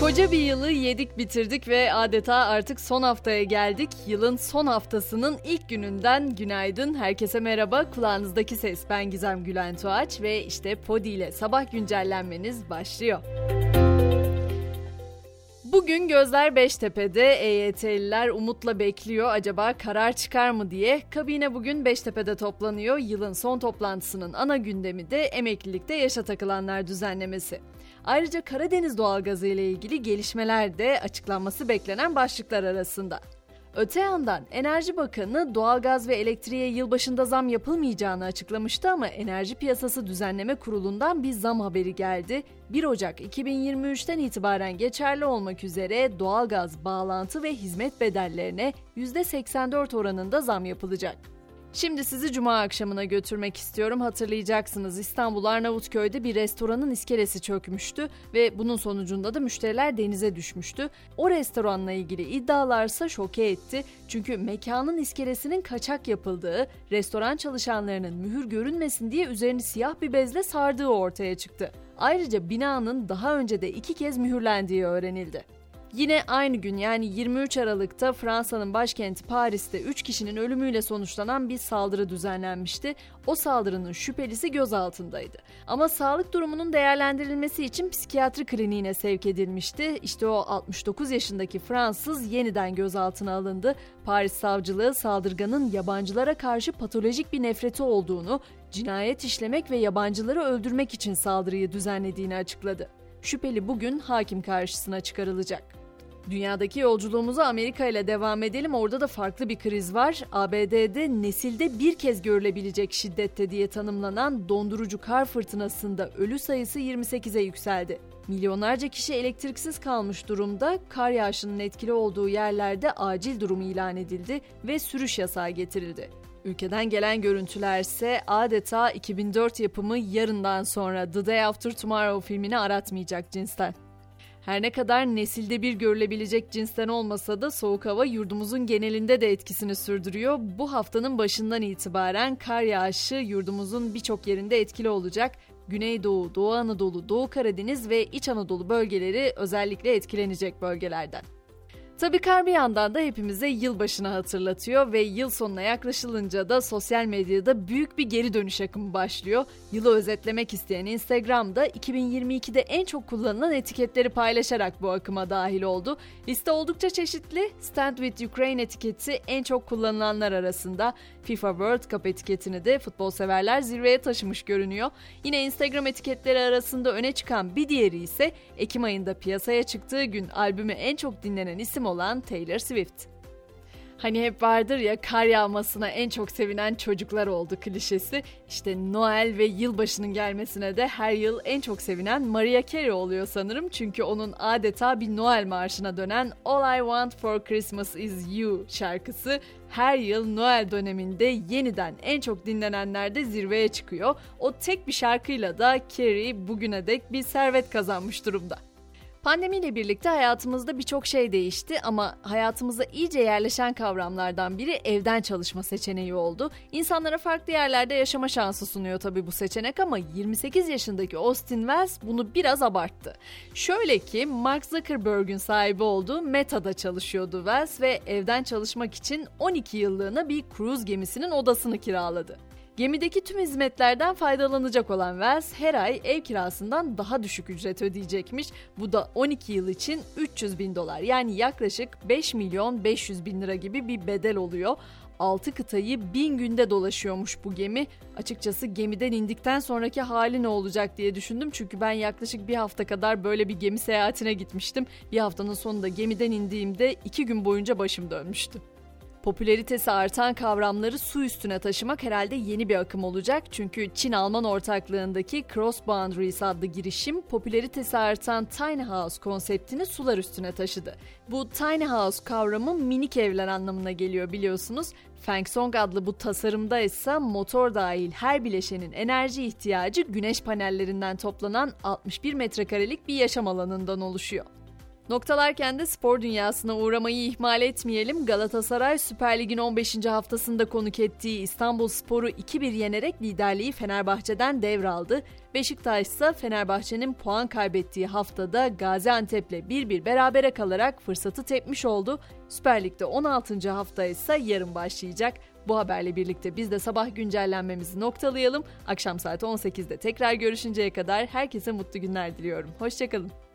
Koca bir yılı yedik bitirdik ve adeta artık son haftaya geldik. Yılın son haftasının ilk gününden günaydın. Herkese merhaba. Kulağınızdaki ses ben Gizem Gülen Tuğaç ve işte Podi ile sabah güncellenmeniz başlıyor. Bugün gözler Beştepe'de. EYT'liler umutla bekliyor. Acaba karar çıkar mı diye. Kabine bugün Beştepe'de toplanıyor. Yılın son toplantısının ana gündemi de emeklilikte yaşa takılanlar düzenlemesi. Ayrıca Karadeniz doğalgazı ile ilgili gelişmeler de açıklanması beklenen başlıklar arasında. Öte yandan Enerji Bakanı doğalgaz ve elektriğe yılbaşında zam yapılmayacağını açıklamıştı ama Enerji Piyasası Düzenleme Kurulu'ndan bir zam haberi geldi. 1 Ocak 2023'ten itibaren geçerli olmak üzere doğalgaz bağlantı ve hizmet bedellerine %84 oranında zam yapılacak. Şimdi sizi cuma akşamına götürmek istiyorum. Hatırlayacaksınız İstanbul Arnavutköy'de bir restoranın iskelesi çökmüştü ve bunun sonucunda da müşteriler denize düşmüştü. O restoranla ilgili iddialarsa şoke etti. Çünkü mekanın iskelesinin kaçak yapıldığı, restoran çalışanlarının mühür görünmesin diye üzerini siyah bir bezle sardığı ortaya çıktı. Ayrıca binanın daha önce de iki kez mühürlendiği öğrenildi. Yine aynı gün yani 23 Aralık'ta Fransa'nın başkenti Paris'te 3 kişinin ölümüyle sonuçlanan bir saldırı düzenlenmişti. O saldırının şüphelisi gözaltındaydı. Ama sağlık durumunun değerlendirilmesi için psikiyatri kliniğine sevk edilmişti. İşte o 69 yaşındaki Fransız yeniden gözaltına alındı. Paris savcılığı saldırganın yabancılara karşı patolojik bir nefreti olduğunu, cinayet işlemek ve yabancıları öldürmek için saldırıyı düzenlediğini açıkladı. Şüpheli bugün hakim karşısına çıkarılacak. Dünyadaki yolculuğumuza Amerika ile devam edelim. Orada da farklı bir kriz var. ABD'de nesilde bir kez görülebilecek şiddette diye tanımlanan dondurucu kar fırtınasında ölü sayısı 28'e yükseldi. Milyonlarca kişi elektriksiz kalmış durumda. Kar yağışının etkili olduğu yerlerde acil durum ilan edildi ve sürüş yasağı getirildi. Ülkeden gelen görüntüler ise adeta 2004 yapımı yarından sonra The Day After Tomorrow filmini aratmayacak cinsten. Her ne kadar nesilde bir görülebilecek cinsten olmasa da soğuk hava yurdumuzun genelinde de etkisini sürdürüyor. Bu haftanın başından itibaren kar yağışı yurdumuzun birçok yerinde etkili olacak. Güneydoğu, Doğu Anadolu, Doğu Karadeniz ve İç Anadolu bölgeleri özellikle etkilenecek bölgelerden. Tabii kar bir yandan da hepimize yılbaşını hatırlatıyor ve yıl sonuna yaklaşılınca da sosyal medyada büyük bir geri dönüş akımı başlıyor. Yılı özetlemek isteyen Instagram'da 2022'de en çok kullanılan etiketleri paylaşarak bu akıma dahil oldu. Liste oldukça çeşitli. Stand with Ukraine etiketi en çok kullanılanlar arasında. FIFA World Cup etiketini de futbol severler zirveye taşımış görünüyor. Yine Instagram etiketleri arasında öne çıkan bir diğeri ise Ekim ayında piyasaya çıktığı gün albümü en çok dinlenen isim olan Taylor Swift. Hani hep vardır ya kar yağmasına en çok sevinen çocuklar oldu klişesi. İşte Noel ve yılbaşının gelmesine de her yıl en çok sevinen Mariah Carey oluyor sanırım. Çünkü onun adeta bir Noel marşına dönen All I Want For Christmas Is You şarkısı her yıl Noel döneminde yeniden en çok dinlenenlerde zirveye çıkıyor. O tek bir şarkıyla da Carey bugüne dek bir servet kazanmış durumda. Pandemiyle birlikte hayatımızda birçok şey değişti ama hayatımıza iyice yerleşen kavramlardan biri evden çalışma seçeneği oldu. İnsanlara farklı yerlerde yaşama şansı sunuyor tabii bu seçenek ama 28 yaşındaki Austin Wells bunu biraz abarttı. Şöyle ki Mark Zuckerberg'ün sahibi olduğu Meta'da çalışıyordu Wells ve evden çalışmak için 12 yıllığına bir kruz gemisinin odasını kiraladı. Gemideki tüm hizmetlerden faydalanacak olan Wells her ay ev kirasından daha düşük ücret ödeyecekmiş. Bu da 12 yıl için 300 bin dolar yani yaklaşık 5 milyon 500 bin lira gibi bir bedel oluyor. 6 kıtayı bin günde dolaşıyormuş bu gemi. Açıkçası gemiden indikten sonraki hali ne olacak diye düşündüm. Çünkü ben yaklaşık bir hafta kadar böyle bir gemi seyahatine gitmiştim. Bir haftanın sonunda gemiden indiğimde iki gün boyunca başım dönmüştü. Popülaritesi artan kavramları su üstüne taşımak herhalde yeni bir akım olacak. Çünkü Çin-Alman ortaklığındaki Cross Boundaries adlı girişim popülaritesi artan tiny house konseptini sular üstüne taşıdı. Bu tiny house kavramı minik evler anlamına geliyor biliyorsunuz. Feng Song adlı bu tasarımda ise motor dahil her bileşenin enerji ihtiyacı güneş panellerinden toplanan 61 metrekarelik bir yaşam alanından oluşuyor. Noktalarken de spor dünyasına uğramayı ihmal etmeyelim. Galatasaray Süper Lig'in 15. haftasında konuk ettiği İstanbul Spor'u 2-1 yenerek liderliği Fenerbahçe'den devraldı. Beşiktaş ise Fenerbahçe'nin puan kaybettiği haftada Gaziantep'le 1-1 berabere kalarak fırsatı tepmiş oldu. Süper Lig'de 16. hafta ise yarın başlayacak. Bu haberle birlikte biz de sabah güncellenmemizi noktalayalım. Akşam saat 18'de tekrar görüşünceye kadar herkese mutlu günler diliyorum. Hoşçakalın.